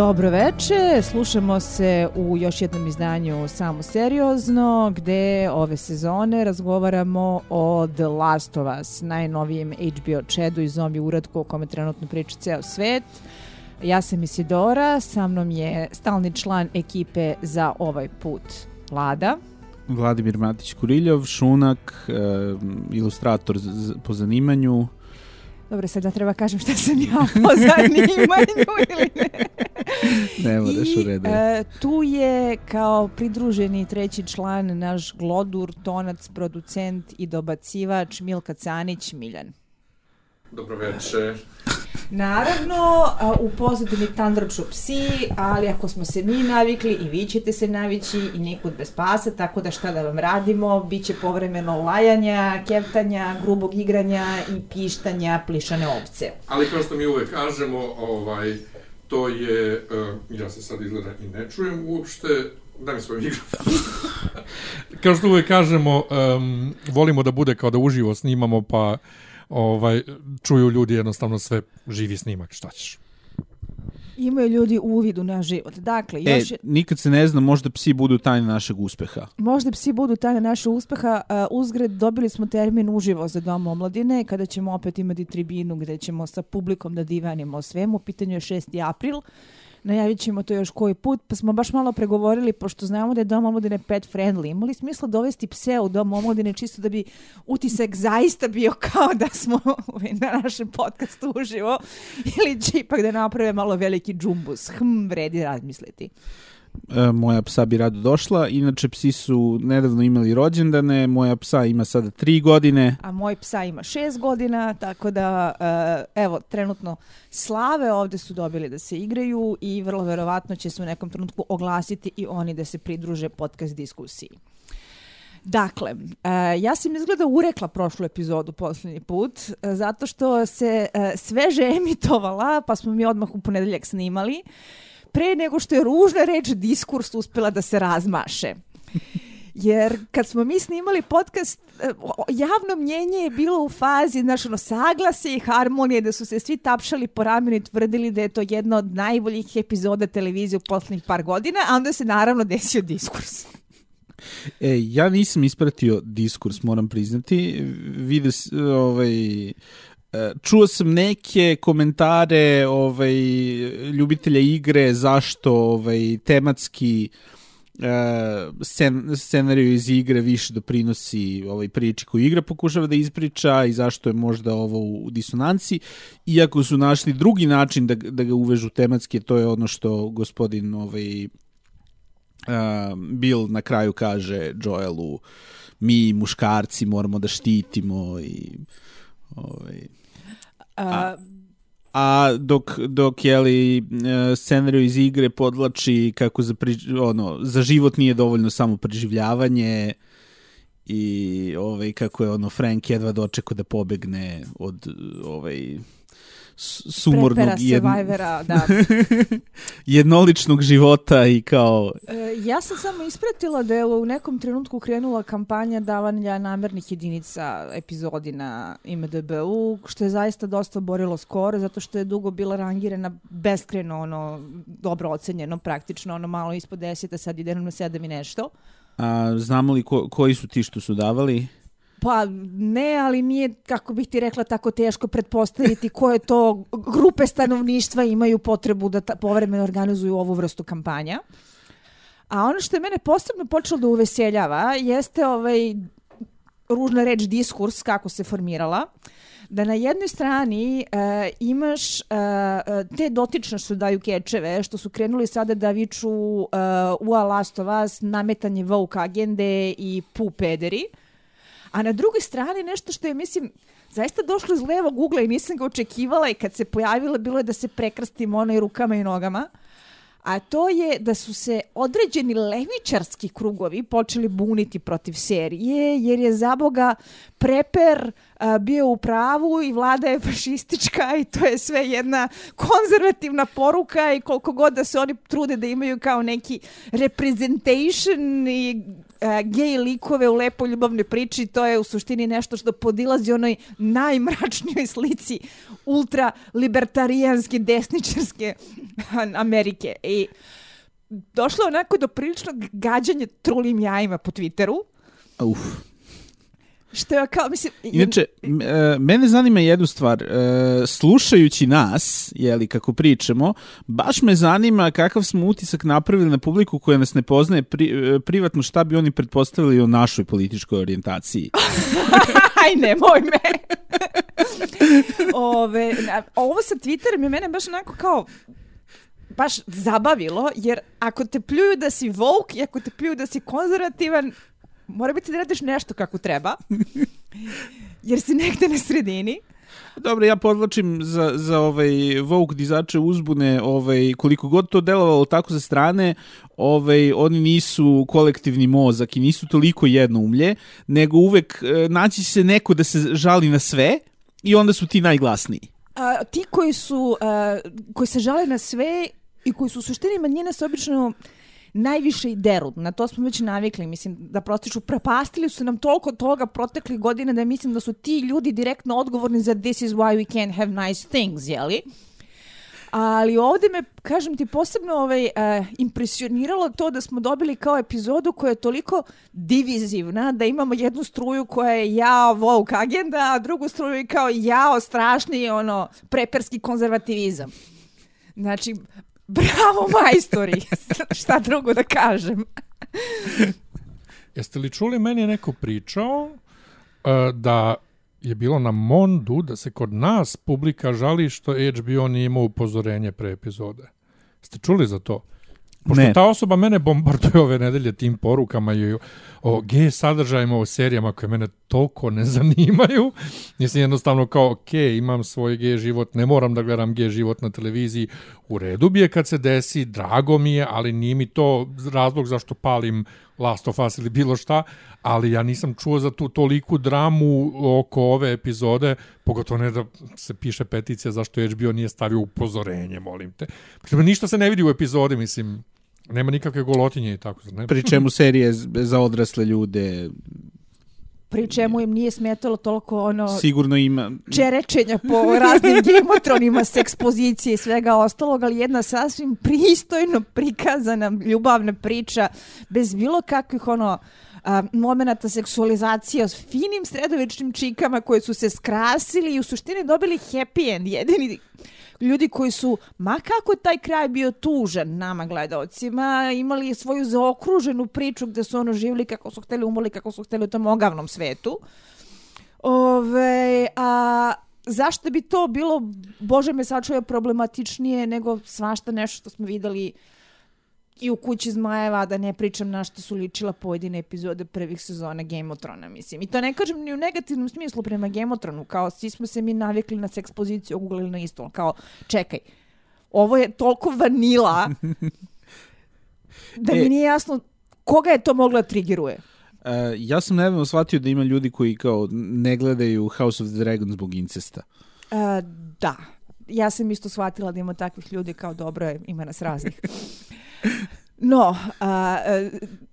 Dobro veče, slušamo se u još jednom izdanju Samo seriozno, gde ove sezone razgovaramo o The Last of Us, najnovijem HBO čedu i zombi uradku o kome trenutno priča ceo svet. Ja sam Isidora, sa mnom je stalni član ekipe za ovaj put Vlada. Vladimir Matić-Kuriljov, šunak, e, ilustrator po zanimanju, Dobro, sad da treba kažem šta sam ja po zanimanju ili ne. Ne moraš u redu. E, tu je kao pridruženi treći član naš glodur, tonac, producent i dobacivač Milka Canić Miljan. Dobro večer. Naravno, u pozadini tandrču psi, ali ako smo se mi navikli i vi ćete se navići i nikud bez pasa, tako da šta da vam radimo, bit će povremeno lajanja, kevtanja, grubog igranja i pištanja plišane ovce. Ali kao što mi uvek kažemo, ovaj, to je, uh, ja se sad izgleda i ne čujem uopšte, daj mi svoj mikrofon. kao što uvek kažemo, um, volimo da bude kao da uživo snimamo, pa ovaj, čuju ljudi jednostavno sve živi snimak, šta ćeš? Imaju ljudi uvid u naš život. Dakle, e, još... E, nikad se ne zna, možda psi budu tajne našeg uspeha. Možda psi budu tajne našeg uspeha. Uh, uzgred dobili smo termin uživo za Dom omladine, kada ćemo opet imati tribinu gde ćemo sa publikom da divanimo o svemu. Pitanju je 6. april. Najavit ćemo to još koji put, pa smo baš malo pregovorili, pošto znamo da je dom omladine pet friendly. Imali smisla dovesti pse u dom omladine čisto da bi utisak zaista bio kao da smo na našem podcastu uživo ili će ipak da naprave malo veliki džumbus. Hm, vredi razmisliti. E, moja psa bi rado došla. Inače, psi su nedavno imali rođendane, moja psa ima sada tri godine. A moj psa ima šest godina, tako da, e, evo, trenutno slave ovde su dobili da se igraju i vrlo verovatno će se u nekom trenutku oglasiti i oni da se pridruže podcast diskusiji. Dakle, uh, ja sam izgleda urekla prošlu epizodu poslednji put, zato što se sveže emitovala, pa smo mi odmah u ponedeljak snimali. Uh, pre nego što je ružna reč diskurs uspela da se razmaše. Jer kad smo mi snimali podcast, e, javno mnjenje je bilo u fazi, znaš, ono, saglase i harmonije, da su se svi tapšali po ramenu i tvrdili da je to jedna od najboljih epizoda televizije u poslednjih par godina, a onda se naravno desio diskurs. E, ja nisam ispratio diskurs, moram priznati. Vidio, ovaj, Čuo sam neke komentare ovaj, ljubitelja igre zašto ovaj, tematski uh, scen, scenariju iz igre više doprinosi ovaj priči koju igra pokušava da ispriča i zašto je možda ovo u disonanci. Iako su našli drugi način da, da ga uvežu tematski, to je ono što gospodin ovaj, uh, Bill na kraju kaže Joelu mi muškarci moramo da štitimo i ovaj, A, a dok, dok je li e, scenariju iz igre podlači kako za, pri, ono, za život nije dovoljno samo preživljavanje i ovaj, kako je ono Frank jedva dočekao da pobegne od ovaj, sumornog jed... da. jednoličnog života i kao... E, ja sam samo ispratila da je u nekom trenutku krenula kampanja davanja namernih jedinica epizodi na IMDB-u, što je zaista dosta borilo skoro, zato što je dugo bila rangirana beskreno, ono, dobro ocenjeno, praktično, ono malo ispod 10, a sad ide na 7 i nešto. A znamo li ko, koji su ti što su davali? Pa ne, ali nije, kako bih ti rekla, tako teško pretpostaviti koje to grupe stanovništva imaju potrebu da ta, povremeno organizuju ovu vrstu kampanja. A ono što je mene posebno počelo da uveseljava jeste ovaj ružna reč diskurs kako se formirala da na jednoj strani uh, imaš uh, te dotične što daju kečeve, što su krenuli sada da viču uh, u A Last of Us, nametanje Vogue agende i pu pederi. A na drugoj strani nešto što je, mislim, zaista došlo iz levog ugla i nisam ga očekivala i kad se pojavila bilo je da se prekrstim onoj rukama i nogama. A to je da su se određeni levičarski krugovi počeli buniti protiv serije, jer je za Boga preper a, bio u pravu i vlada je fašistička i to je sve jedna konzervativna poruka i koliko god da se oni trude da imaju kao neki representation i gej likove u lepoj ljubavnoj priči, to je u suštini nešto što podilazi onoj najmračnijoj slici ultra libertarijanske desničarske Amerike. I došlo onako do priličnog gađanja trulim jajima po Twitteru. Uf. Što je kao, mislim... Inače, e, mene zanima jednu stvar. E, slušajući nas, jeli, kako pričamo, baš me zanima kakav smo utisak napravili na publiku koja nas ne poznaje pri, e, privatno, šta bi oni pretpostavili o našoj političkoj orijentaciji. Aj, nemoj me. Ove, na- ovo sa Twitterom je mene baš onako kao baš zabavilo, jer ako te pljuju da si woke i ako te pljuju da si konzervativan, mora biti da radiš nešto kako treba, jer si negde na sredini. Dobro, ja podlačim za, za ovaj Vogue dizače uzbune, ovaj, koliko god to delovalo tako sa strane, ovaj, oni nisu kolektivni mozak i nisu toliko jednoumlje, nego uvek e, naći se neko da se žali na sve i onda su ti najglasniji. A, ti koji su, a, koji se žale na sve i koji su u suštini manjine se obično najviše i deru. Na to smo već navikli. Mislim, da prostiču, prepastili su nam toliko toga proteklih godina da mislim da su ti ljudi direktno odgovorni za this is why we can't have nice things, jeli? Ali ovde me, kažem ti, posebno ovaj, uh, impresioniralo to da smo dobili kao epizodu koja je toliko divizivna, da imamo jednu struju koja je jao woke agenda, a drugu struju je kao jao strašni ono, preperski konzervativizam. Znači, bravo majstori, šta drugo da kažem. Jeste li čuli, meni je neko pričao uh, da je bilo na Mondu da se kod nas publika žali što HBO nije imao upozorenje pre epizode. Ste čuli za to? Pošto Ne. ta osoba mene bombarduje ove nedelje tim porukama i o gej sadržajima o serijama koje mene toliko ne zanimaju. Mislim jednostavno kao, ok, imam svoj gej život, ne moram da gledam gej život na televiziji. U redu bi je kad se desi, drago mi je, ali nije mi to razlog zašto palim Last of Us ili bilo šta, ali ja nisam čuo za tu toliku dramu oko ove epizode, pogotovo ne da se piše peticija zašto HBO nije stavio upozorenje, molim te. Dakle, ništa se ne vidi u epizodi, mislim, nema nikakve golotinje i tako, ne? Pri čemu serije za odrasle ljude Pri čemu im nije smetalo toliko ono sigurno ima... čerečenja po raznim gemotronima s ekspozicije i svega ostalog, ali jedna sasvim pristojno prikazana ljubavna priča bez bilo kakvih ono a, momenta seksualizacije s finim sredovečnim čikama koje su se skrasili i u suštini dobili happy end. Jedini ljudi koji su, ma kako taj kraj bio tužan nama gledalcima, imali svoju zaokruženu priču gde su ono živjeli kako su hteli, umrli kako su hteli u tom ogavnom svetu. Ove, a zašto bi to bilo, Bože me sačuje, problematičnije nego svašta nešto što smo videli i u kući zmajeva, da ne pričam na što su ličila pojedine epizode prvih sezona Game of Thrones, mislim. I to ne kažem ni u negativnom smislu prema Game of Thrones, kao svi smo se mi navikli na sekspoziciju, ogulili na isto, kao čekaj, ovo je toliko vanila da mi E. nije jasno koga je to mogla da triggeruje. Uh, ja sam nedavno shvatio da ima ljudi koji kao ne gledaju House of the Dragon zbog incesta. E, da. Ja sam isto shvatila da ima takvih ljudi kao dobro je, ima nas raznih. No, a,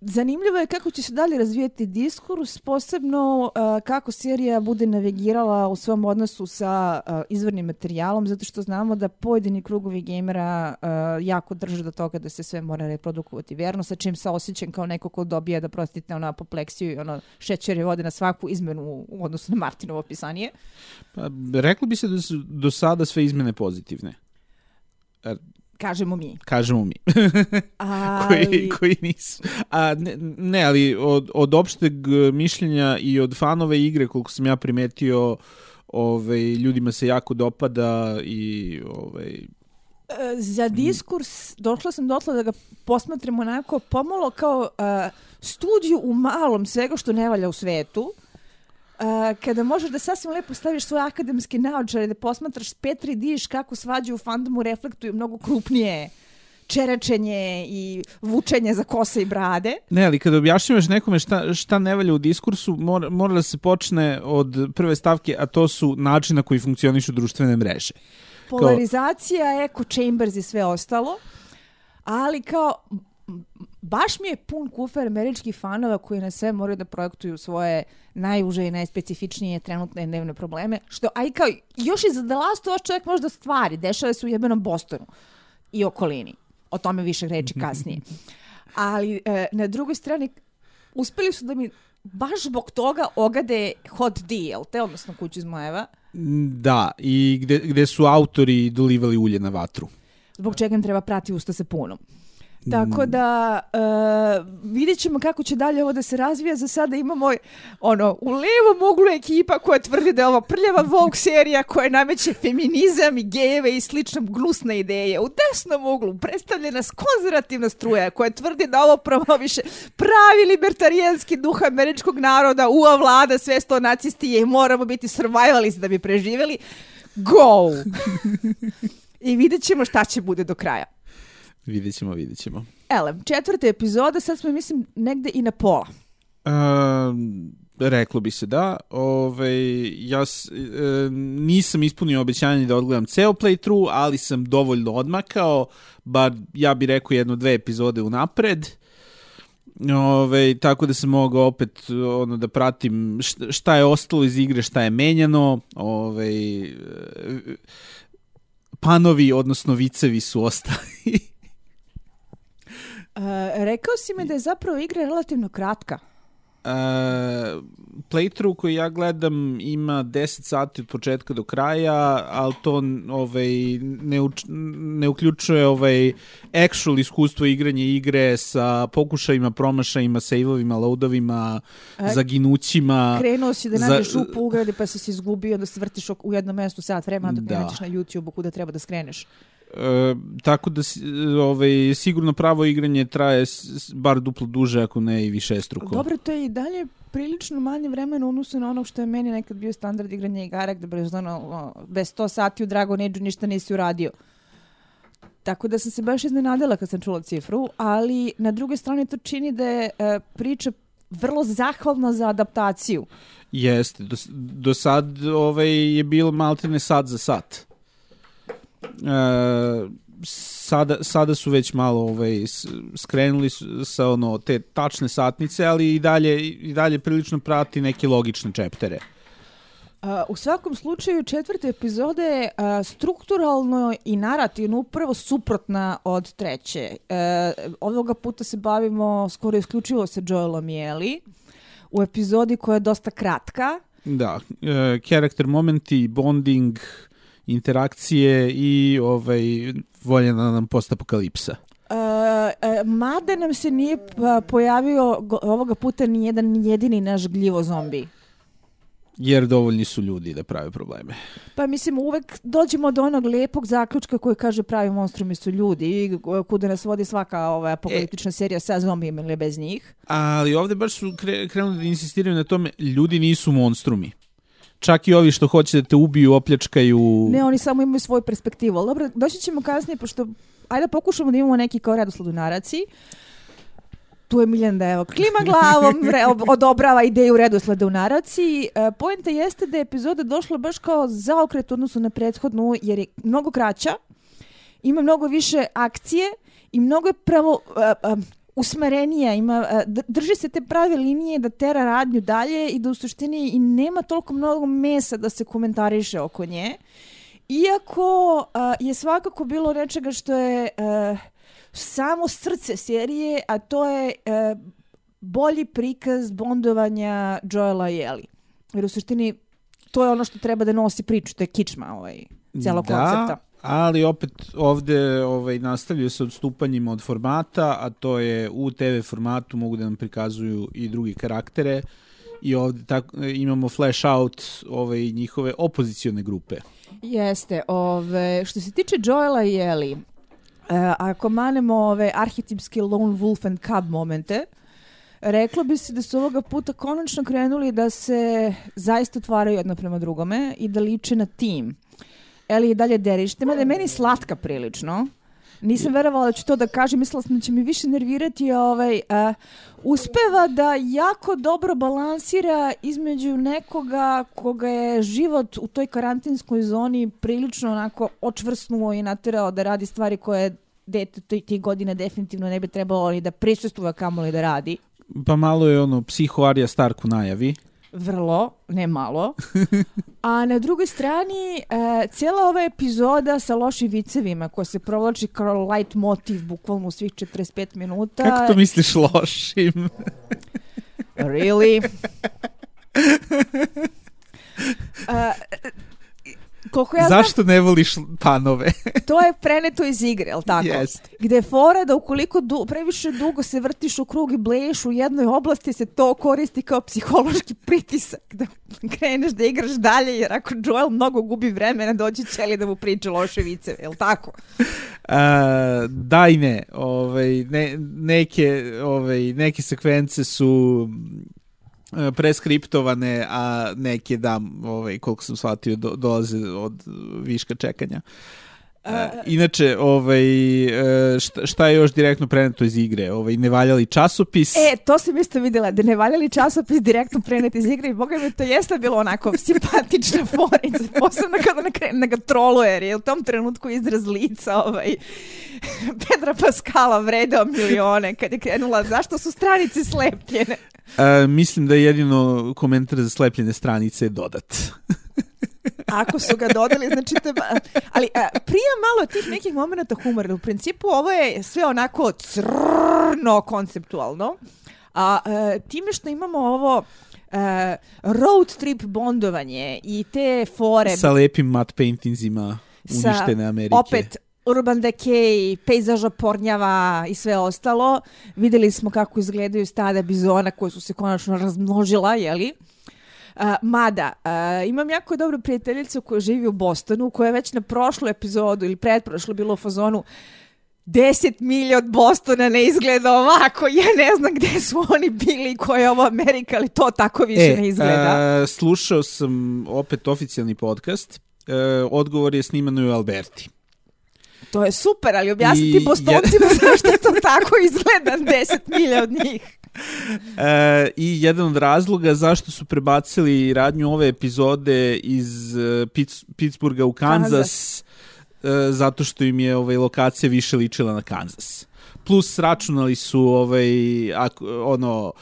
zanimljivo je kako će se dalje razvijati diskurs, posebno a, kako serija bude navigirala u svom odnosu sa a, izvornim materijalom, zato što znamo da pojedini krugovi gamera jako drže do toga da se sve mora reprodukovati verno, sa čim se osjećam kao neko ko dobija da prostite ono apopleksiju i ono šećer je vode na svaku izmenu u, odnosu na Martinovo pisanje. Pa, reklo bi se da su do sada sve izmene pozitivne. Kažemo mi. Kažemo mi. Ali... koji, koji nisu. A, ne, ne, ali od, od opšteg e, mišljenja i od fanove igre, koliko sam ja primetio, ovaj, ljudima se jako dopada i ovaj, E, za diskurs došla sam dotle da ga posmatramo onako pomalo kao uh, studiju u malom svega što ne valja u svetu. Uh, kada možeš da sasvim lepo staviš svoje akademske naočare, da posmatraš Petri Diš kako svađe u fandomu reflektuju mnogo krupnije čerečenje i vučenje za kose i brade. Ne, ali kada objašnjavaš nekome šta, šta ne valja u diskursu, mora, mora da se počne od prve stavke, a to su način na koji funkcionišu društvene mreže. Polarizacija, echo chambers i sve ostalo. Ali kao baš mi je pun kufer američkih fanova koji na sve moraju da projektuju svoje najuže i najspecifičnije trenutne dnevne probleme, što, aj kao, još i za The Last of Us čovjek možda stvari, dešava se u jebenom Bostonu i okolini. O tome više reći kasnije. Ali e, na drugoj strani uspeli su da mi baš zbog toga ogade Hot Deal, te odnosno kuću iz Mojeva, Da, i gde, gde su autori dolivali ulje na vatru. zbog čega im treba prati usta sa punom. Tako da uh, vidjet ćemo kako će dalje ovo da se razvija. Za sada imamo ono, u levom uglu ekipa koja tvrdi da je ovo prljava Vogue serija koja nameće feminizam i gejeve i slične gnusne ideje. U desnom uglu predstavljena konzervativna struja koja tvrdi da ovo promoviše pravi libertarijanski duh američkog naroda, ua vlada, sve sto nacisti je i moramo biti survivalisti da bi preživjeli. Go! I vidjet ćemo šta će bude do kraja. Vidjet ćemo, vidjet ćemo. Elem, četvrta epizoda, sad smo, mislim, negde i na pola. Um, reklo bi se da. Ove, ja s, e, nisam ispunio obećanje da odgledam ceo playthrough, ali sam dovoljno odmakao, bar ja bih rekao jedno dve epizode unapred. Ove, tako da sam mogao opet ono da pratim šta, je ostalo iz igre, šta je menjano. Ove, e, panovi, odnosno vicevi su ostali. Uh, rekao si mi da je zapravo igra relativno kratka. Uh, playthrough koji ja gledam ima 10 sati od početka do kraja, ali to ovaj, ne, uč, ne uključuje ovaj, actual iskustvo igranja igre sa pokušajima, promašajima, sejvovima, loadovima, E, zaginućima. Krenuo si da za- nađeš rupu u ugradi pa si se izgubio, da se vrtiš u jednom mestu sat vremena dok ne Da. nađeš na YouTube-u kuda treba da skreneš. E, tako da ovaj, sigurno pravo igranje traje bar duplo duže, ako ne i više struko. Dobro, to je i dalje prilično manje vremena u odnosu na onog što je meni nekad bio standard igranja igara, gde bez, ono, bez 100 sati u Dragon Age ništa nisi uradio. Tako da sam se baš iznenadila kad sam čula cifru, ali na druge strane to čini da je e, priča vrlo zahvalna za adaptaciju. Jeste, do, do sad ovaj, je bilo maltene sat za sat. E, sada, sada su već malo ovaj, skrenuli sa ono, te tačne satnice, ali i dalje, i dalje prilično prati neke logične čeptere. A, u svakom slučaju četvrte epizode je a, strukturalno i narativno upravo suprotna od treće. E, ovoga puta se bavimo skoro isključivo sa Joelom i Ellie u epizodi koja je dosta kratka. Da, e, karakter momenti, bonding, interakcije i ovaj, voljena nam postapokalipsa. E, e, mada nam se nije pojavio ovoga puta ni jedan jedini naš gljivo zombi. Jer dovoljni su ljudi da prave probleme. Pa mislim, uvek dođemo do onog lepog zaključka koji kaže pravi monstrumi su ljudi i kuda nas vodi svaka ova apokaliptična serija sa zombijima ili bez njih. Ali ovde baš su kre, krenuli da insistiraju na tome, ljudi nisu monstrumi. Čak i ovi što hoće da te ubiju, opljačkaju... Ne, oni samo imaju svoju perspektivu. Dobro, doći ćemo kasnije, pošto ajde da pokušamo da imamo neki kao redosled u naraciji. Tu je Miljan da evo klima glavom, re, ob- odobrava ideju redosleda u naraciji. E, poenta jeste da je epizoda došla baš kao zaokret u odnosu na prethodnu, jer je mnogo kraća, ima mnogo više akcije i mnogo je pravo a, a, usmerenija, ima, d- drži se te prave linije da tera radnju dalje i da u suštini i nema toliko mnogo mesa da se komentariše oko nje. Iako a, je svakako bilo nečega što je a, samo srce serije, a to je a, bolji prikaz bondovanja Joela i Ellie. Jer u suštini to je ono što treba da nosi priču, to je kičma ovaj, celog da, koncepta. Ali opet ovde ovaj, nastavljaju se odstupanjima od formata, a to je u TV formatu mogu da nam prikazuju i drugi karaktere i ovde tako, imamo flash out ovaj, njihove opozicione grupe. Jeste, ove, što se tiče Joela i Ellie, e, ako manemo ove arhetipske lone wolf and cub momente, reklo bi se da su ovoga puta konačno krenuli da se zaista otvaraju jedno prema drugome i da liče na tim. Ellie je dalje derište, mada je meni slatka prilično. Nisam verovala da ću to da kažem, mislila sam da će mi više nervirati ovaj, a, uspeva da jako dobro balansira između nekoga koga je život u toj karantinskoj zoni prilično onako očvrsnuo i naterao da radi stvari koje dete ti, ti godina definitivno ne bi trebalo ni da prisustuje kamoli da radi. Pa malo je ono psiho Arya Stark u najavi. Vrlo, ne malo. A na drugoj strani, e, cijela ova epizoda sa lošim vicevima koja se provlači kao light motiv bukvalno u svih 45 minuta. Kako to misliš lošim? Really? A, koliko ja Zašto ne voliš panove? znam, to je preneto iz igre, jel tako? Jeste. Gde je fora da ukoliko du, previše dugo se vrtiš u krug i bleješ u jednoj oblasti se to koristi kao psihološki pritisak da kreneš da igraš dalje jer ako Joel mnogo gubi vremena doći će li da mu priča loše viceve, jel tako? A, da i ne. Ovaj, ne neke, ovaj, neke sekvence su preskriptovane, a neke da, ovaj, koliko sam shvatio, do, dolaze od viška čekanja. E, inače, ovaj, e, šta, šta je još direktno preneto iz igre? Ovaj, nevaljali časopis. E, to sam isto vidjela, da ne valjali časopis direktno preneti iz igre i boga mi to jeste bilo onako simpatična forica, posebno kada ne krene ga troluje, jer je u tom trenutku izraz lica ovaj, Pedra Paskala vredeo milione kad je krenula, zašto su stranice slepljene? E, mislim da je jedino komentar za slepljene stranice dodat. Ako su ga dodali, znači te... Ali a, prije malo tih nekih momenta humora. U principu ovo je sve onako crno konceptualno. A e, time što imamo ovo e, road trip bondovanje i te fore Sa lepim matte paintingsima sa uništene Amerike. opet Urban Decay, pejzaža pornjava i sve ostalo. Videli smo kako izgledaju stada bizona koje su se konačno razmnožila, jeli? A, mada, a, imam jako dobru prijateljicu koja živi u Bostonu, koja je već na prošlu epizodu ili pretprošlu bilo u fazonu 10 milija od Bostona ne izgleda ovako, ja ne znam gde su oni bili i koja je ovo Amerika, ali to tako više ne izgleda. e, slušao sam opet oficijalni podcast. E, odgovor je sniman u Alberti. To je super, ali objasniti I- bostoncima zašto to tako izgleda 10 milija od njih. E, I jedan od razloga zašto su prebacili radnju ove epizode iz Pitts, Pittsburgha u Kansas, e, zato što im je ovaj, lokacija više ličila na Kansas. Plus računali su ovaj, ako, ono,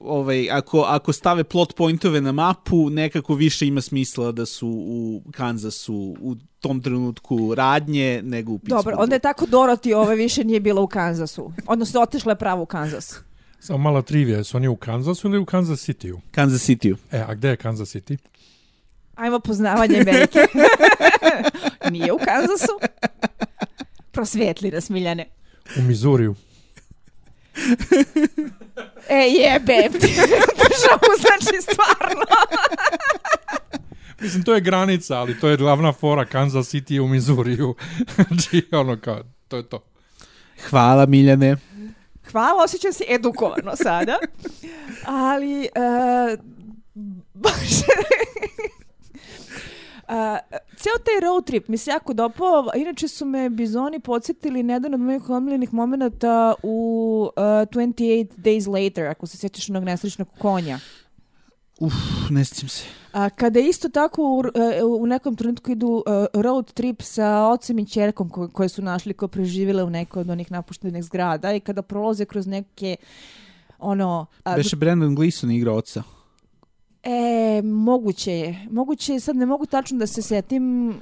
ovaj, ako, ako stave plot pointove na mapu, nekako više ima smisla da su u Kansasu u tom trenutku radnje nego u Pittsburghu. Dobro, onda je tako Dorothy ove više nije bila u Kansasu. Odnosno, otišla je pravo u Kansas. Samo mala trivija, su oni u Kansasu ili u Kansas City-u? Kansas City-u. E, a gde je Kansas City? Ajmo poznavanje Amerike. nije u Kansasu. Prosvetli nas, Miljane. U Mizuriju. E, jebem ti. Državu, znači, stvarno. Mislim, to je granica, ali to je glavna fora. Kansas City je u Mizuriju. znači, ono kao, to je to. Hvala Miljane. Hvala, osjećam se edukovano sada. Ali, uh, baš... Uh, ceo taj road trip mi se jako dopao, inače su me bizoni podsjetili na jedan od mojih omiljenih momenta u uh, 28 Days Later, ako se sjećaš onog nesrećnog konja. Uf, ne sjećam se. A, kada isto tako u, e, u nekom trenutku idu e, road trip sa ocem i čerkom ko, koje su našli ko preživjele u nekoj od onih napuštenih zgrada i kada prolaze kroz neke ono... a, Beše Brandon Gleeson igra oca. E, moguće je. Moguće je, sad ne mogu tačno da se setim. Uh,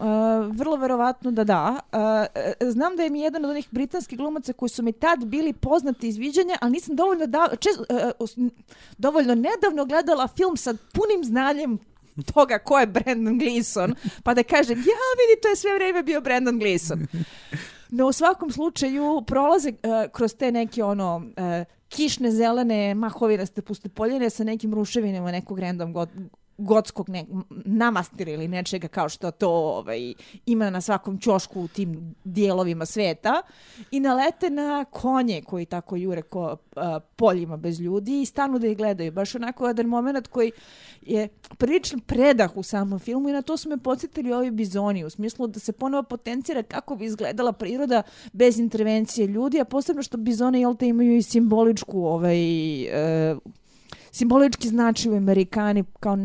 vrlo verovatno da da. Uh, znam da je mi jedan od onih britanskih glumaca koji su mi tad bili poznati iz viđanja, ali nisam dovoljno, da, čez, uh, dovoljno nedavno gledala film sa punim znanjem toga ko je Brandon Gleeson, pa da kažem, ja vidi, to je sve vrijeme bio Brandon Gleeson. No u svakom slučaju prolaze uh, kroz te neke ono uh, kišne zelene mahovinaste pustopoljine sa nekim ruševinama nekog random god, gotskog ne, namastira ili nečega kao što to ovaj, ima na svakom ćošku u tim dijelovima sveta i nalete na konje koji tako jure ko a, poljima bez ljudi i stanu da ih gledaju. Baš onako jedan moment koji je priličan predah u samom filmu i na to su me podsjetili ovi bizoni u smislu da se ponovo potencira kako bi izgledala priroda bez intervencije ljudi, a posebno što bizone jel te imaju i simboličku ovaj, e, simbolički značaj u Amerikani kao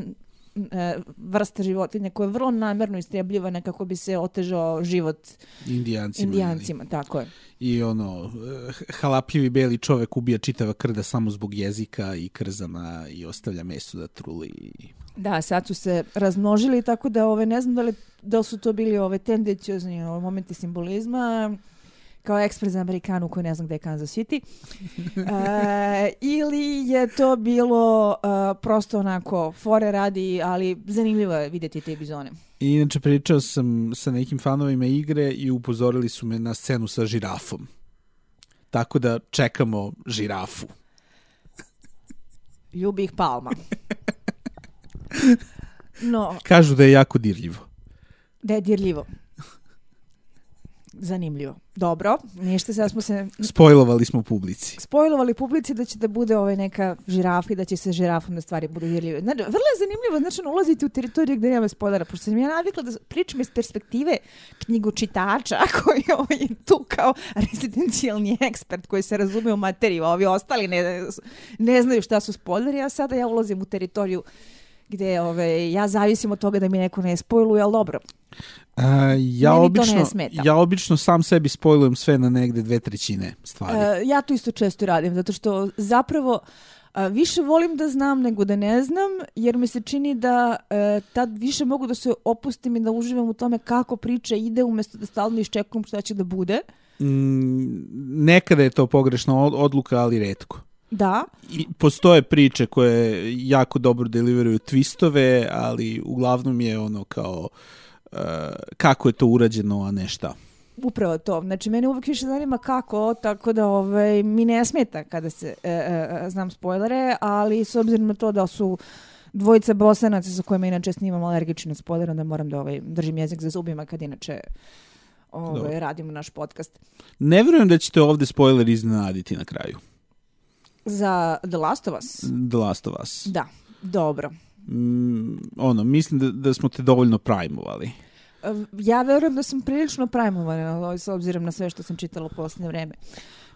vrsta životinja koja je vrlo namerno istrebljivana kako bi se otežao život Indijancima. indijancima, tako je. I ono, eh, halapljivi beli čovek ubija čitava krda samo zbog jezika i krzana i ostavlja meso da truli. Da, sad su se razmnožili, tako da ove, ne znam da li, da su to bili ove tendenciozni ove, momenti simbolizma, kao ekspres za Amerikanu koji ne znam gde je Kansas City. E, ili je to bilo e, prosto onako fore radi, ali zanimljivo je videti te bizone. I inače pričao sam sa nekim fanovima igre i upozorili su me na scenu sa žirafom. Tako da čekamo žirafu. Ljubi ih palma. No, Kažu da je jako dirljivo. da je dirljivo. Zanimljivo. Dobro, ništa, sad smo se Spojlovali smo publici. spojlovali publici da će da bude ovaj neka žirafa i da će se žirafom da stvari budu dirljive. Znači, vrlo je zanimljivo, znači, ono, ulazite u teritoriju gde nema spoilera, pošto sam ja navikla da pričam iz perspektive knjigočitača koji ovaj, je tu kao rezidencijalni ekspert koji se razume u materiju, a ovi ostali ne, ne znaju šta su spoileri, a sada ja ulazim u teritoriju gde ove, ja zavisim od toga da mi neko ne spojluje, ali dobro. A, ja, Meni to ne obično, smeta. ja obično sam sebi spojlujem sve na negde dve trećine stvari. E, ja to isto često radim, zato što zapravo a, više volim da znam nego da ne znam, jer mi se čini da e, tad više mogu da se opustim i da uživam u tome kako priča ide, umesto da stalno iščekujem šta će da bude. Mm, nekada je to pogrešna od- odluka, ali redko. Da, I postoje priče koje jako dobro deliveruju twistove, ali uglavnom je ono kao uh, kako je to urađeno, a ne šta. upravo to. Znači, mene uvek više zanima kako, tako da ovaj, mi ne smeta kada se e, e, znam spoilere, ali s obzirom na to da su dvojica bosanaca sa kojima inače snimam alergični na spoilere, onda moram da ovaj, držim jezik za zubima kad inače ovaj, radimo naš podcast. Ne verujem da ćete ovde spoiler iznenaditi na kraju. Za The Last of Us? The Last of Us. Da, dobro. Mm, ono, mislim da, da smo te dovoljno primovali. E, Ja verujem da sam prilično primovana ovaj, s obzirom na sve što sam čitala u posljednje vreme.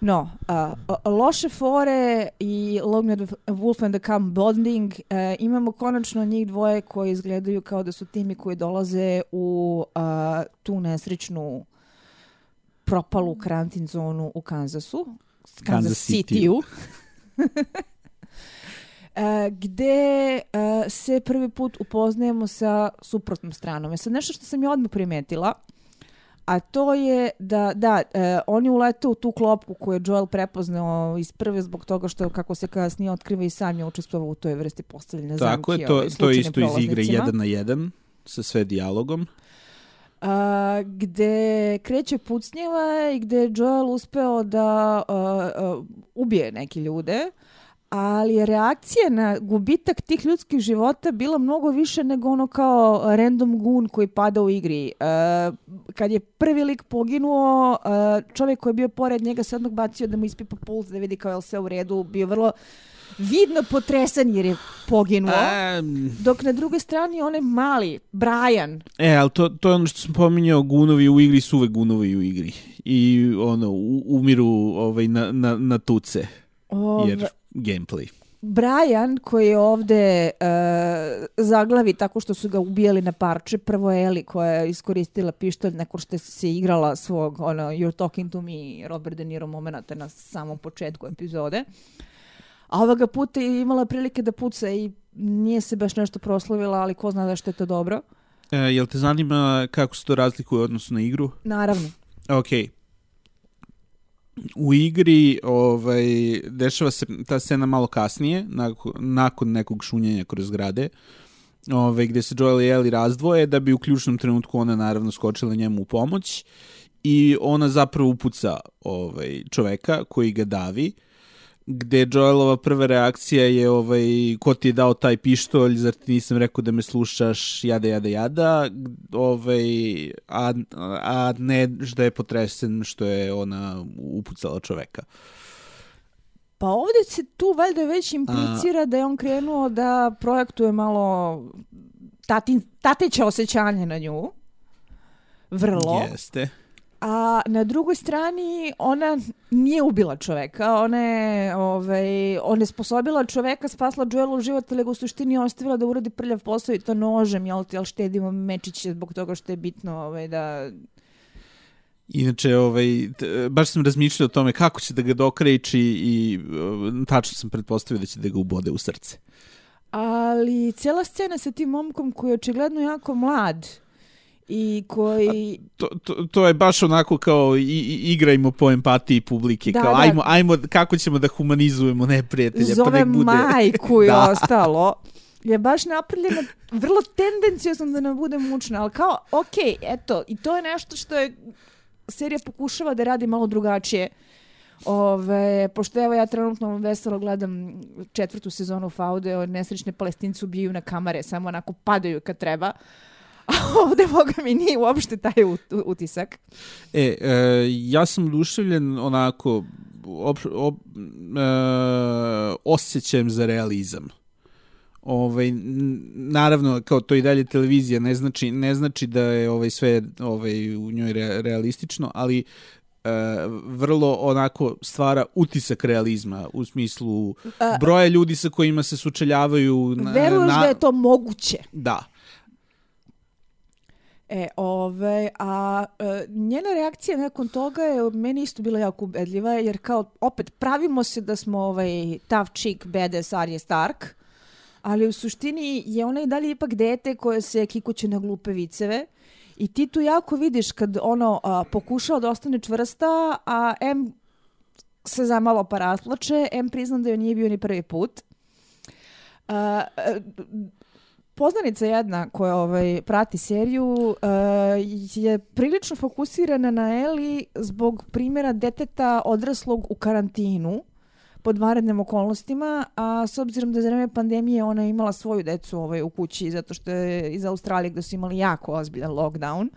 No, a, loše fore i Long May the Wolf and the Come Bonding, e, imamo konačno njih dvoje koji izgledaju kao da su timi koji dolaze u a, tu nesrećnu propalu karantin zonu u Kansasu. Kansas, Kansas City-u. City-u. E, gde e, se prvi put upoznajemo sa suprotnom stranom. E sad nešto što sam ja odmah primetila, a to je da, da, e, oni ulete u tu klopku koju je Joel prepoznao iz prve zbog toga što, kako se kasnije otkriva i sam je učestvovao u toj vrsti postavljanja Tako zamki je, to, ovaj, to je isto iz igre prolaznicima. 1 na 1 sa sve dijalogom. a, gde kreće pucnjeva i gde je Joel uspeo da a, a, ubije neke ljude, ali je reakcija na gubitak tih ljudskih života bila mnogo više nego ono kao random gun koji pada u igri. E, kad je prvi lik poginuo, e, čovjek koji je bio pored njega se odmah bacio da mu ispipa puls da vidi kao je li sve u redu, bio vrlo vidno potresan jer je poginuo. A, Dok na drugoj strani onaj mali, Brian, e, ali to, to je ono što sam pominjao, gunovi u igri su uvek gunovi u igri. I ono, u, umiru ovaj, na, na, na tuce, Ove, jer gameplay. Brian koji je ovde e, zaglavi tako što su ga ubijali na parče. Prvo je Eli koja je iskoristila pištolj nakon što se igrala svog ono, You're talking to me Robert De Niro momenta na samom početku epizode. A ovoga puta je imala prilike da puca i nije se baš nešto proslavila, ali ko zna da što je to dobro. E, jel te zanima kako se to razlikuje u odnosu na igru? Naravno. Ok. U igri ovaj, dešava se ta scena malo kasnije, nakon, nakon nekog šunjenja kroz zgrade, ovaj, gde se Joel i Ellie razdvoje, da bi u ključnom trenutku ona naravno skočila njemu u pomoć i ona zapravo upuca ovaj, čoveka koji ga davi, gde Joelova prva reakcija je ovaj, ko ti je dao taj pištolj, zar ti nisam rekao da me slušaš, jada, jada, jada, ovaj, a, a ne da je potresen što je ona upucala čoveka. Pa ovdje se tu valjda već implicira da je on krenuo da projektuje malo tatin, tateća osjećanje na nju. Vrlo. Jeste. A na drugoj strani ona nije ubila čoveka, ona je, ovaj, ona je sposobila čoveka, spasla Joelu život, ali ga u suštini ostavila da uradi prljav posao i to nožem, jel, jel štedimo mečiće zbog toga što je bitno ovaj, da Inače, ovaj, baš sam razmišljao o tome kako će da ga dokreći i uh, tačno sam pretpostavio da će da ga ubode u srce. Ali cijela scena sa tim momkom koji je očigledno jako mlad i koji... To, to, to je baš onako kao i, i, igrajmo po empatiji publike, Da, kao da. ajmo, ajmo kako ćemo da humanizujemo neprijatelja, pa zove nek bude... majku i Da. ostalo je baš napravljena vrlo tendencijozno da nam bude mučna, ali kao, ok, eto, i to je nešto što je serija pokušava da radi malo drugačije. Ove, pošto evo ja trenutno veselo gledam četvrtu sezonu Faude, nesrećne palestinci ubijaju na kamare, samo onako padaju kad treba. A ovde, boga mi, nije uopšte taj ut- utisak. E, e, ja sam oduševljen onako op, op, e, osjećajem za realizam. Ovaj naravno kao to i dalje televizija ne znači ne znači da je ovaj sve ovaj u njoj re, realistično, ali e, vrlo onako stvara utisak realizma u smislu A- broja ljudi sa kojima se sučeljavaju na, Veruješ na, da je to moguće? da. E, ove, a e, njena reakcija nakon toga je meni isto bila jako ubedljiva, jer kao, opet, pravimo se da smo ovaj tough chick, badass Arya Stark, ali u suštini je ona i dalje ipak dete koje se kikuće na glupe viceve i ti tu jako vidiš kad ono a, pokušao da ostane čvrsta, a M se zamalo pa rasplače, M priznam da joj nije bio ni prvi put. E, poznanica jedna koja ovaj, prati seriju uh, je prilično fokusirana na Eli zbog primjera deteta odraslog u karantinu pod vanrednim okolnostima, a s obzirom da za vreme pandemije ona je imala svoju decu ovaj, u kući zato što je iz Australije gde su imali jako ozbiljan lockdown.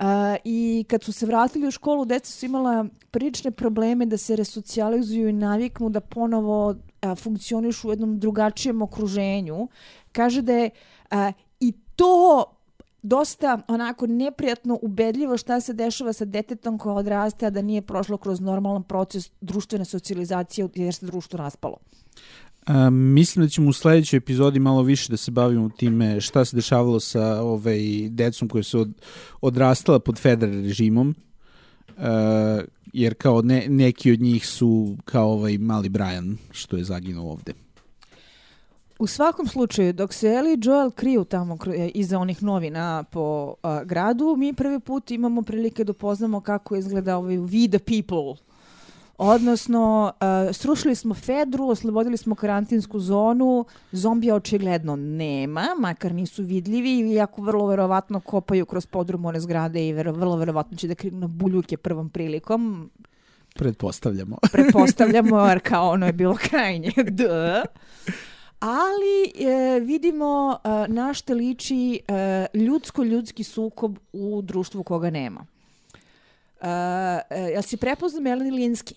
Uh, I kad su se vratili u školu, deca su imala prilične probleme da se resocijalizuju i naviknu da ponovo a, funkcionišu u jednom drugačijem okruženju. Kaže da je a, i to dosta onako neprijatno ubedljivo šta se dešava sa detetom koja odraste, a da nije prošlo kroz normalan proces društvene socijalizacije jer se društvo raspalo. A, mislim da ćemo u sledećoj epizodi malo više da se bavimo time šta se dešavalo sa ovaj, decom koje su od, odrastala pod federal režimom. Uh, jer kao ne, neki od njih su kao ovaj mali Brian što je zaginuo ovde. U svakom slučaju, dok se Ellie i Joel kriju tamo e, iza onih novina po a, gradu, mi prvi put imamo prilike da upoznamo kako izgleda ovaj We the People. Odnosno, a, srušili smo Fedru, oslobodili smo karantinsku zonu, zombija očigledno nema, makar nisu vidljivi, iako vrlo verovatno kopaju kroz podrum one zgrade i vero, vrlo verovatno će da kriju na buljuke prvom prilikom, Pretpostavljamo. pretpostavljamo, jer kao ono je bilo krajnje. D. Ali e, vidimo e, na liči e, ljudsko-ljudski sukob u društvu koga nema. E, jel si prepoznao Melanie Linsky?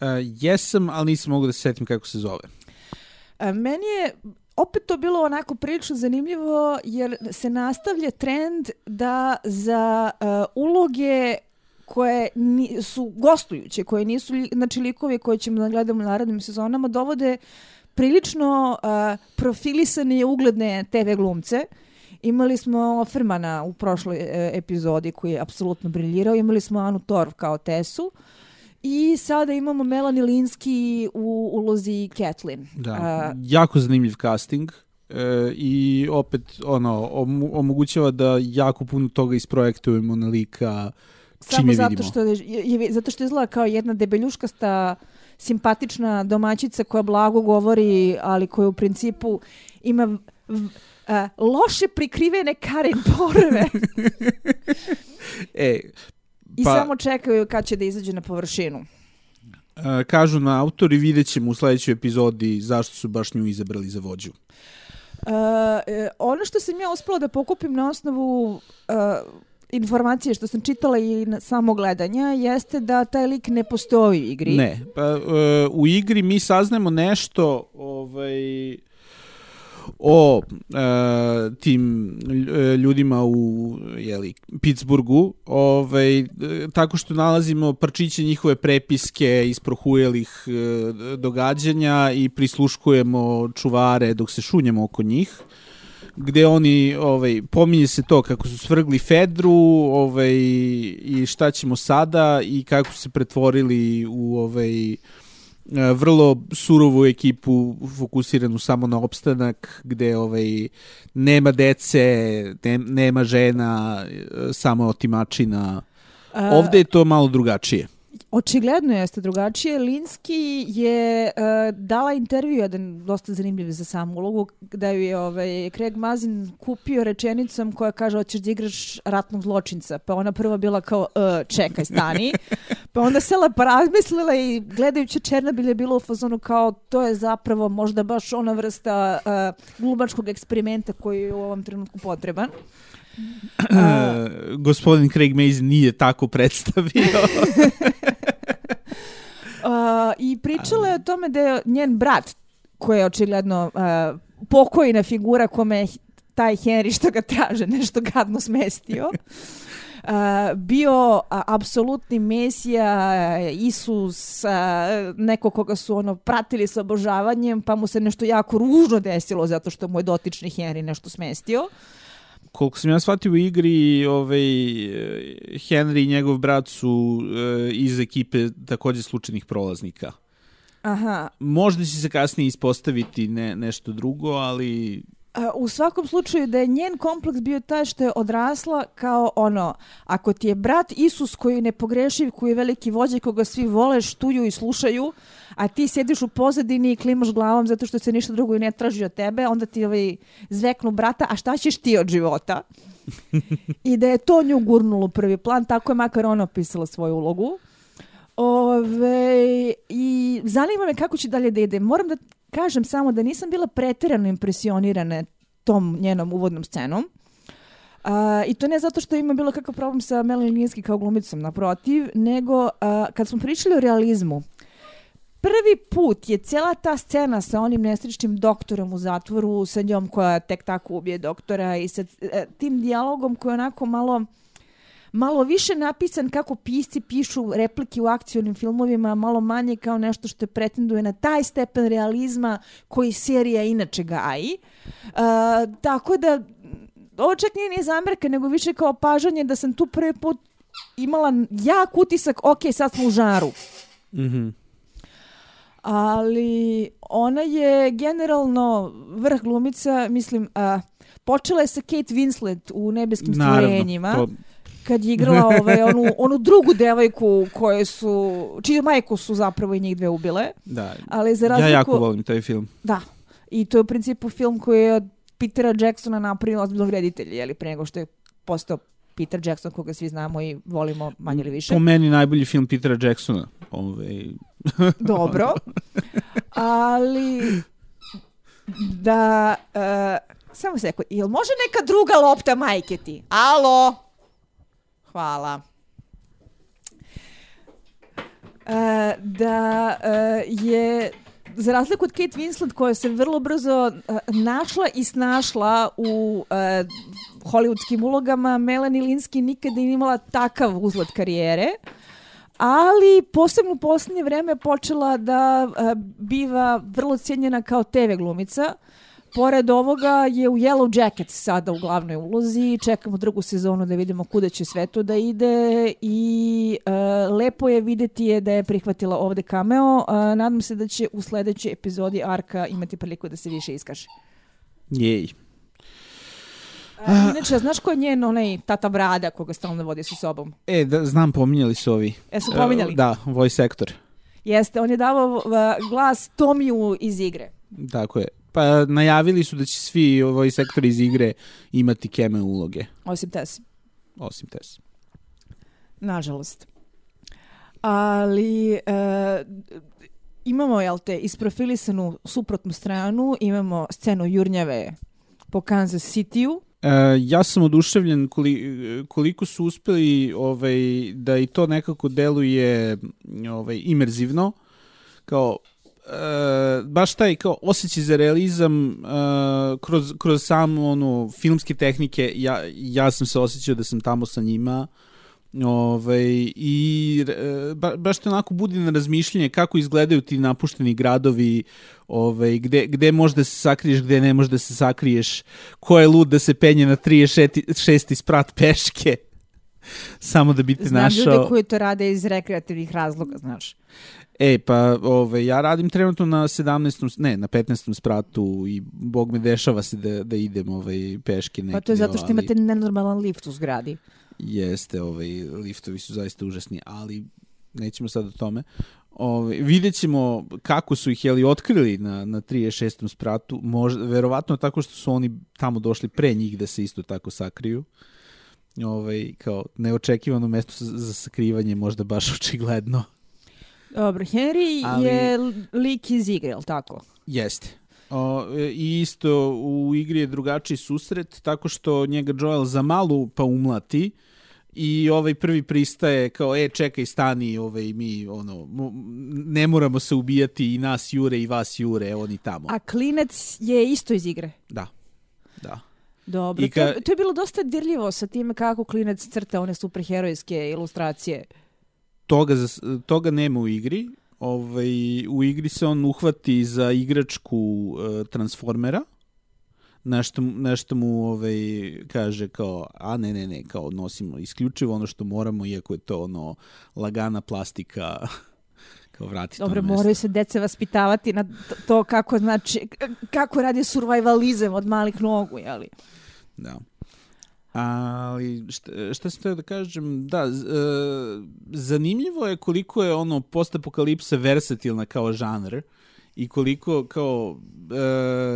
Uh, jesam, ali nisam mogu da se setim kako se zove. E, meni je opet to bilo onako prilično zanimljivo jer se nastavlja trend da za e, uloge koje ni, su gostujuće, koje nisu znači likovi koje ćemo da gledamo u narednim sezonama, dovode prilično uh, profilisane i ugledne TV glumce. Imali smo Offermana u prošloj e, epizodi koji je apsolutno briljirao, imali smo Anu Torv kao Tesu i sada imamo Melanie Linsky u ulozi Kathleen. Da. A, jako zanimljiv casting. E, i opet ono omogućava da jako puno toga isprojektujemo na lika čim Samo je zato vidimo. što, je, je, zato što izgleda kao jedna debeljuškasta simpatična domaćica koja blago govori, ali koja u principu ima a, loše prikrivene Karen porove E, i Pa- samo čekaju kad će da izađe na površinu. e, kažu na autori, vidjet ćemo u sledećoj epizodi zašto su baš nju izabrali za vođu. Uh, ono što sam ja uspela da pokupim na osnovu uh, informacije što sam čitala i na samo gledanja jeste da taj lik ne postoji u igri. Ne, pa e, u igri mi saznajemo nešto ovaj, o e, tim e, ljudima u jeli, Pittsburghu, ovaj, e, tako što nalazimo parčiće njihove prepiske iz prohujelih e, događanja i prisluškujemo čuvare dok se šunjemo oko njih gde oni ovaj pominje se to kako su svrgli Fedru, ovaj i šta ćemo sada i kako su se pretvorili u ovaj vrlo surovu ekipu fokusiranu samo na opstanak gde ovaj nema dece, ne, nema žena, e, samo otimačina. Ovde je to malo drugačije. Očigledno jeste drugačije. Linski je uh, dala intervju, jedan dosta zanimljiv za samu ulogu, da ju je ovaj, Craig Mazin kupio rečenicom koja kaže hoćeš da igraš ratnog zločinca. Pa ona prva bila kao uh, čekaj, stani. Pa onda se lepa razmislila i gledajući Černobil je bilo u fazonu kao to je zapravo možda baš ona vrsta uh, glubačkog eksperimenta koji je u ovom trenutku potreban. Uh, gospodin Craig Mazin nije tako predstavio. Uh, I pričala je o tome da je njen brat, koji je očigledno uh, pokojna figura kome je taj Henry što ga traže nešto gadno smestio. Uh, bio apsolutni mesija, Isus, uh, neko koga su ono pratili sa obožavanjem, pa mu se nešto jako ružno desilo zato što mu je dotični Henry nešto smestio koliko sam ja shvatio u igri, ovaj, Henry i njegov brat su e, iz ekipe takođe slučajnih prolaznika. Aha. Možda će se kasnije ispostaviti ne, nešto drugo, ali u svakom slučaju da je njen kompleks bio taj što je odrasla kao ono, ako ti je brat Isus koji je nepogrešiv, koji je veliki vođa koga svi vole, štuju i slušaju, a ti sediš u pozadini i klimaš glavom zato što se ništa drugo i ne traži od tebe, onda ti ovaj, zveknu brata, a šta ćeš ti od života? I da je to nju gurnulo prvi plan, tako je makar ona opisala svoju ulogu. Ove, I zanima me kako će dalje da ide. Moram da kažem samo da nisam bila preterano impresionirana tom njenom uvodnom scenom. Uh, I to ne zato što ima bilo kakav problem sa Melanie Linsky kao glumicom, naprotiv, nego uh, kad smo pričali o realizmu, prvi put je cijela ta scena sa onim nesrećnim doktorom u zatvoru, sa njom koja tek tako ubije doktora i sa uh, tim dijalogom koji je onako malo malo više napisan kako pisci pišu replike u akcionim filmovima, malo manje kao nešto što pretenduje na taj stepen realizma koji serija inače gaji. Uh, tako da ovo čak nije nije zamerka, nego više kao pažanje da sam tu prvi put imala jak utisak, ok, sad smo u žaru. Mhm. Ali ona je generalno vrh glumica, mislim, a, počela je sa Kate Winslet u Nebeskim stvorenjima. Naravno, to kad je igrala ovaj, onu, onu drugu devojku koje su, čiju majku su zapravo i njih dve ubile. Da, Ali za razliku, ja jako volim taj film. Da, i to je u principu film koji je od Petera Jacksona napravio ozbiljnog reditelja, jeli, pre nego što je postao Peter Jackson, koga svi znamo i volimo manje ili više. Po meni najbolji film Petera Jacksona. Ove... Ovaj. Dobro. Ali da... Uh, samo seko, jel može neka druga lopta majke ti? Alo? Hvala. E, da e, je za razliku od Kate Winslet koja se vrlo brzo uh, našla i snašla u uh, hollywoodskim ulogama, Melanie Linsky nikada nije imala takav uzlet karijere, ali posebno u poslednje vreme počela da uh, biva vrlo cijenjena kao TV glumica. Pored ovoga je u Yellow Jackets sada u glavnoj ulozi, čekamo drugu sezonu da vidimo kuda će sve to da ide i uh, lepo je videti je da je prihvatila ovde cameo. Uh, nadam se da će u sledećoj epizodi Arka imati priliku da se više iskaže. Jej. Uh, inače, znaš ko je njen onaj tata brada koga stalno vodi sa sobom? E, da, znam, pominjali su ovi. E, su pominjali? Uh, da, voice actor. Jeste, on je davao uh, glas Tomiju iz igre. Tako je. Pa najavili su da će svi ovoj sektori iz igre imati keme uloge. Osim Tess. Osim Tess. Nažalost. Ali e, imamo, jel te, isprofilisanu suprotnu stranu, imamo scenu Jurnjave po Kansas City-u. E, ja sam oduševljen koli, koliko su uspeli ovaj, da i to nekako deluje ovaj, imerzivno. Kao e, baš taj kao osjećaj za realizam e, kroz, kroz samo ono, filmske tehnike, ja, ja sam se osjećao da sam tamo sa njima Ove, i e, ba, baš te onako budi na razmišljanje kako izgledaju ti napušteni gradovi ove, gde, gde možeš da se sakriješ, gde ne možeš da se sakriješ, ko je lud da se penje na 36. sprat peške samo da bi te Znam našao. Znam ljude koji to rade iz rekreativnih razloga, znaš. E, pa ove, ja radim trenutno na 17. ne, na 15. spratu i bog me dešava se da, da idem ovaj, peške neki Pa to je zato što ali... imate nenormalan lift u zgradi. Jeste, ovaj, liftovi su zaista užasni, ali nećemo sad o tome. Ove, vidjet ćemo kako su ih jeli otkrili na, na 36. spratu, možda, verovatno tako što su oni tamo došli pre njih da se isto tako sakriju. Ovaj, kao neočekivano mesto za, sakrivanje, možda baš očigledno. Dobro, Henry Ali- je lik iz igre, je tako? Jeste. O, e, I isto u igri je drugačiji susret, tako što njega Joel za malu pa umlati i ovaj prvi pristaje kao, e, čekaj, stani, ovaj, mi, ono, ne moramo se ubijati i nas jure i vas jure, oni tamo. A klinec je isto iz igre. Da, da. Dobro, ka- to, to je bilo dosta dirljivo sa time kako klinec crta one superherojske ilustracije. Toga, za- toga nema u igri. Ovaj, u igri se on uhvati za igračku uh, Transformera, nešto, nešto mu ovaj, kaže kao, a ne, ne, ne, kao nosimo isključivo ono što moramo, iako je to ono lagana plastika, kao vratiti Dobro, mesto. moraju se dece vaspitavati na to kako, znači, kako radi survivalizam od malih nogu, jeli? Da. Ali šta, šta sam teo da kažem, da, e, zanimljivo je koliko je ono postapokalipsa versatilna kao žanr i koliko kao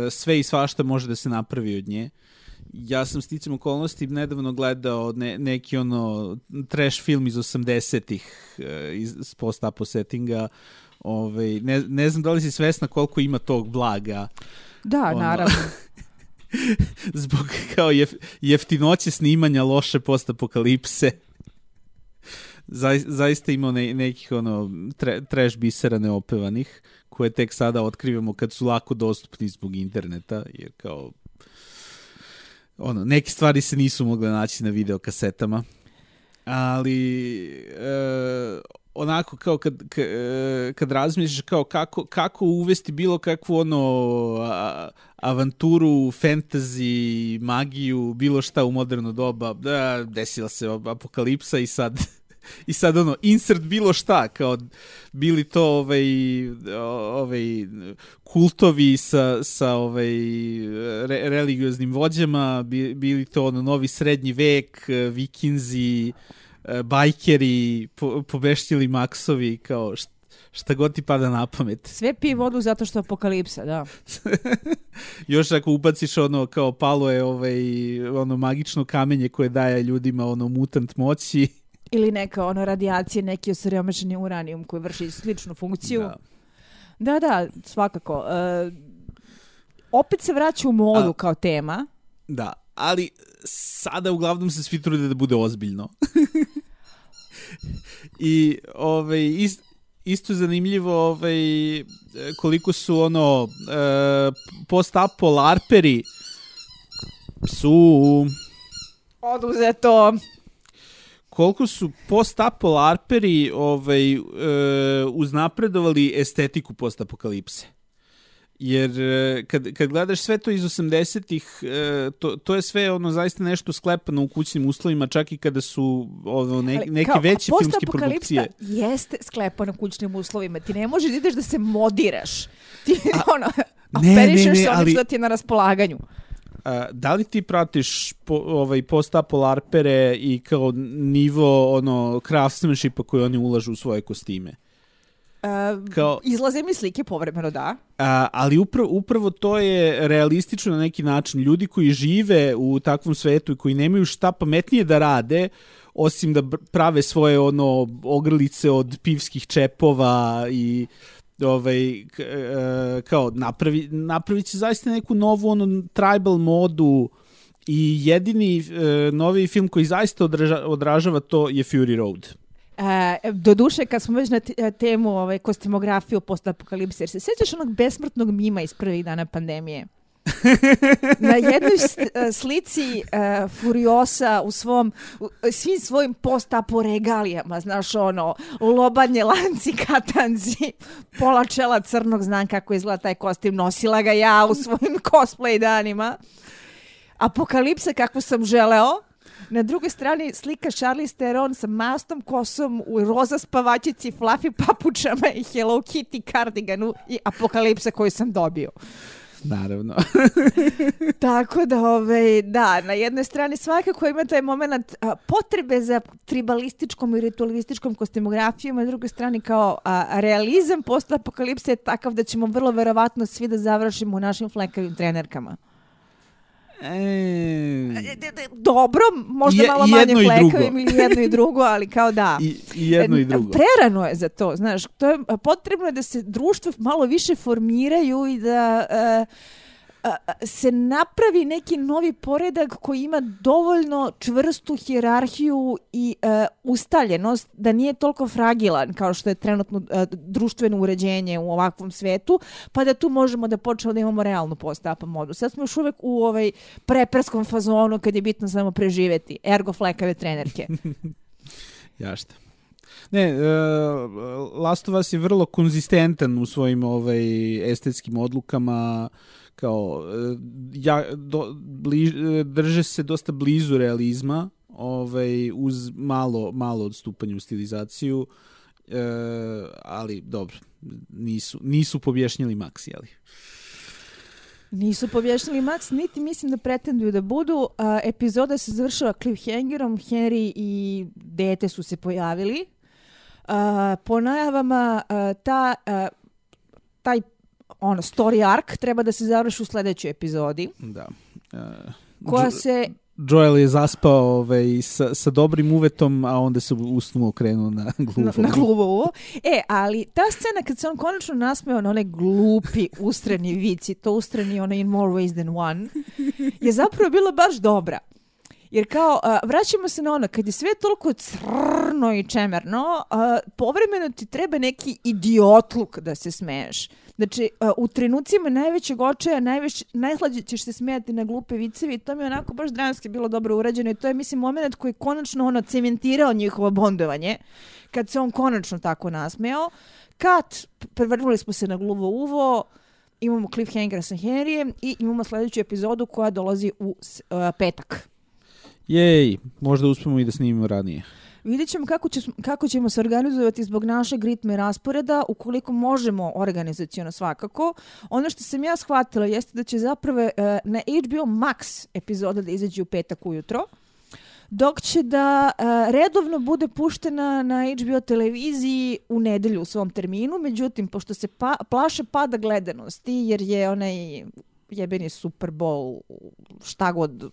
e, sve i svašta može da se napravi od nje. Ja sam sticam okolnosti nedavno gledao ne, neki ono trash film iz 80-ih e, iz post-apo settinga. Ovaj, ne, ne znam da li si svesna koliko ima tog blaga Da, Ono. naravno. zbog kao jef, jeftinoće snimanja loše postapokalipse. Zai, zaista imao ne, nekih ono tre, trash bisera neopevanih koje tek sada otkrivamo kad su lako dostupni zbog interneta jer kao ono, neke stvari se nisu mogle naći na videokasetama ali e, onako kao kad, ka, e, kad razmišljaš kao kako, kako uvesti bilo kakvu ono a, avanturu, fantasy, magiju, bilo šta u moderno doba, da, desila se apokalipsa i sad i sad ono insert bilo šta kao bili to ovaj ovaj kultovi sa sa ovaj re, religioznim vođama bi- bili to ono novi srednji vek vikinzi e, bajkeri po, pobeštili maksovi kao šta, šta god ti pada na pamet Sve pije vodu zato što je apokalipsa, da. još ako ubaciš ono kao palo je ovaj ono magično kamenje koje daje ljudima ono mutant moći Ili neka ono radijacije, neki osiromašeni uranijum koji vrši sličnu funkciju. Da. Da, da, svakako. E, opet se vraća u modu A- kao tema. Da, ali sada uglavnom se svi trude da bude ozbiljno. I ovaj, ist, isto zanimljivo ovaj, koliko su ono e, post-apo larperi su Oduzeto. Koliko su post-apo larperi ovaj, e, uznapredovali estetiku post-apokalipse. Jer e, kad, kad gledaš sve to iz 80-ih, e, to, to je sve ono zaista nešto sklepano u kućnim uslovima, čak i kada su ono, ne, Ali neke kao, veće filmske produkcije. jeste sklepano kućnim uslovima. Ti ne možeš da ideš da se modiraš. Ti ono, Ne, operišeš ne, ne, onim ali- što ti je na raspolaganju. Da li ti pratiš po, ovaj post-apo larpere i kao nivo ono craftsmanshipa koji oni ulažu u svoje kostime? Uh, Kao- Izlaze mi slike povremeno, da. A, ali upravo, upravo to je realistično na neki način. Ljudi koji žive u takvom svetu i koji nemaju šta pametnije da rade, osim da prave svoje ono ogrlice od pivskih čepova i ovaj e, kao napravi napravit će zaista neku novu ono tribal modu i jedini e, novi film koji zaista odraža, odražava to je Fury Road. E, do duše, kad smo već na te- temu ovaj, kostimografiju postapokalipse, jer se sjećaš onog besmrtnog mima iz prvih dana pandemije? Na jednoj e, slici e, Furiosa u svom u, svim svojim postapo regalijama, znaš ono, lobanje lanci katanzi, pola čela crnog, znam kako izgleda taj kostim, nosila ga ja u svojim cosplay danima. Apokalipsa kakvu sam želeo, na drugoj strani slika Charlize Theron sa mastom kosom u roza spavačici, fluffy papučama i Hello Kitty kardiganu i apokalipsa koju sam dobio. Naravno. Tako da, ovaj, da, na jednoj strani svakako ima taj moment a, potrebe za tribalističkom i ritualističkom kostimografijom, a na drugoj strani kao a, realizam post-apokalipse je takav da ćemo vrlo verovatno svi da završimo u našim flekavim trenerkama. E, Dobro, možda Je- malo manje flekavim ili jedno i drugo, ali kao da. I, I jedno i E, drugo. Prerano je za to, znaš, to je potrebno je da se društvo malo više formiraju i da a, se napravi neki novi poredak koji ima dovoljno čvrstu hijerarhiju i e, ustaljenost da nije toliko fragilan kao što je trenutno e, društveno uređenje u ovakvom svetu, pa da tu možemo da počnemo da imamo realnu post-apa modu. Sad smo još uvek u ovaj preperskom fazonu kad je bitno samo preživeti. Ergo flekave trenerke. Ja šta. Ne, uh, Last of Us je vrlo konzistentan u svojim ovaj, estetskim odlukama, kao, e, ja, do, bliž, e, drže se dosta blizu realizma, ovaj, uz malo, malo odstupanje u stilizaciju, e, ali dobro, nisu, nisu pobješnjili Max, jeli? Nisu pobješnjali Max, niti mislim da pretenduju da budu. A, epizoda se završava cliffhangerom, Henry i dete su se pojavili. A, po najavama a, ta, taj ono, story arc treba da se završi u sledećoj epizodi, Da. E, koja Jo- se Joel je zaspao ovaj, sa, sa dobrim uvetom, a onda se usnuo krenuo na gluvo. na, na gluvo E, ali ta scena kad se on konačno nasmeo na onaj glupi ustrani vici, to ustrani onaj in more ways than one, je zapravo bila baš dobra. Jer kao, a, vraćamo se na ono, kad je sve toliko crno i čemerno, a, povremeno ti treba neki idiotluk da se smeješ. Znači, a, u trenucima najvećeg očaja, najveć, najslađe ćeš se smijati na glupe vicevi i to mi je onako baš dramski bilo dobro urađeno i to je, mislim, moment koji je konačno ono cementirao njihovo bondovanje, kad se on konačno tako nasmejao. Kat, prevrnuli smo se na gluvo uvo, imamo cliffhanger sa Henryjem i imamo sledeću epizodu koja dolazi u a, petak. Jej, možda uspemo i da snimimo ranije. Vidjet ćemo kako, će, kako ćemo se organizovati zbog našeg ritma i rasporeda, ukoliko možemo organizacijono svakako. Ono što sam ja shvatila jeste da će zapravo e, na HBO Max epizoda da izađe u petak ujutro, dok će da e, redovno bude puštena na HBO televiziji u nedelju u svom terminu, međutim, pošto se pa, plaše pada gledanosti, jer je onaj jebeni Super Bowl, šta god,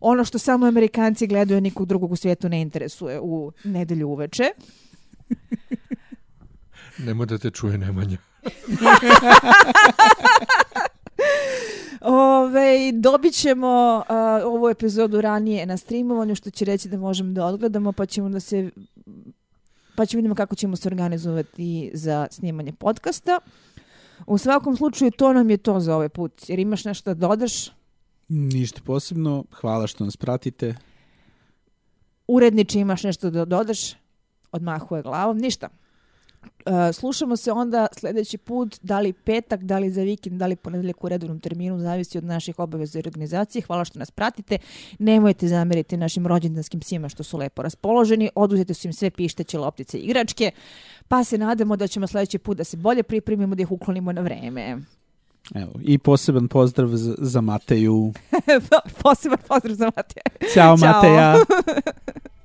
ono što samo Amerikanci gledaju, nikog drugog u svijetu ne interesuje u nedelju uveče. Nemoj da te čuje Nemanja. Ove, dobit ćemo a, ovu epizodu ranije na streamovanju, što će reći da možemo da odgledamo, pa ćemo da se pa ćemo vidimo kako ćemo se organizovati za snimanje podcasta. U svakom slučaju to nam je to za ovaj put. Jer imaš nešto da dodaš? Ništa posebno, hvala što nas pratite. Uredniče imaš nešto da dodaš? Odmahuje glavom. Ništa. E, slušamo se onda sledeći put, da li petak, da li za vikend, da li ponedeljak u redovnom terminu, zavisi od naših obaveza i organizacije. Hvala što nas pratite. Nemojte zameriti našim rođendanskim psima što su lepo raspoloženi. Oduzete su im sve pišteće, loptice i igračke. Pa se nadamo da ćemo sledeći put da se bolje pripremimo, da ih uklonimo na vreme. Evo, I poseban pozdrav za, za Mateju. Poseban pozdrav za Mateja. Ćao, Ćao. Mateja.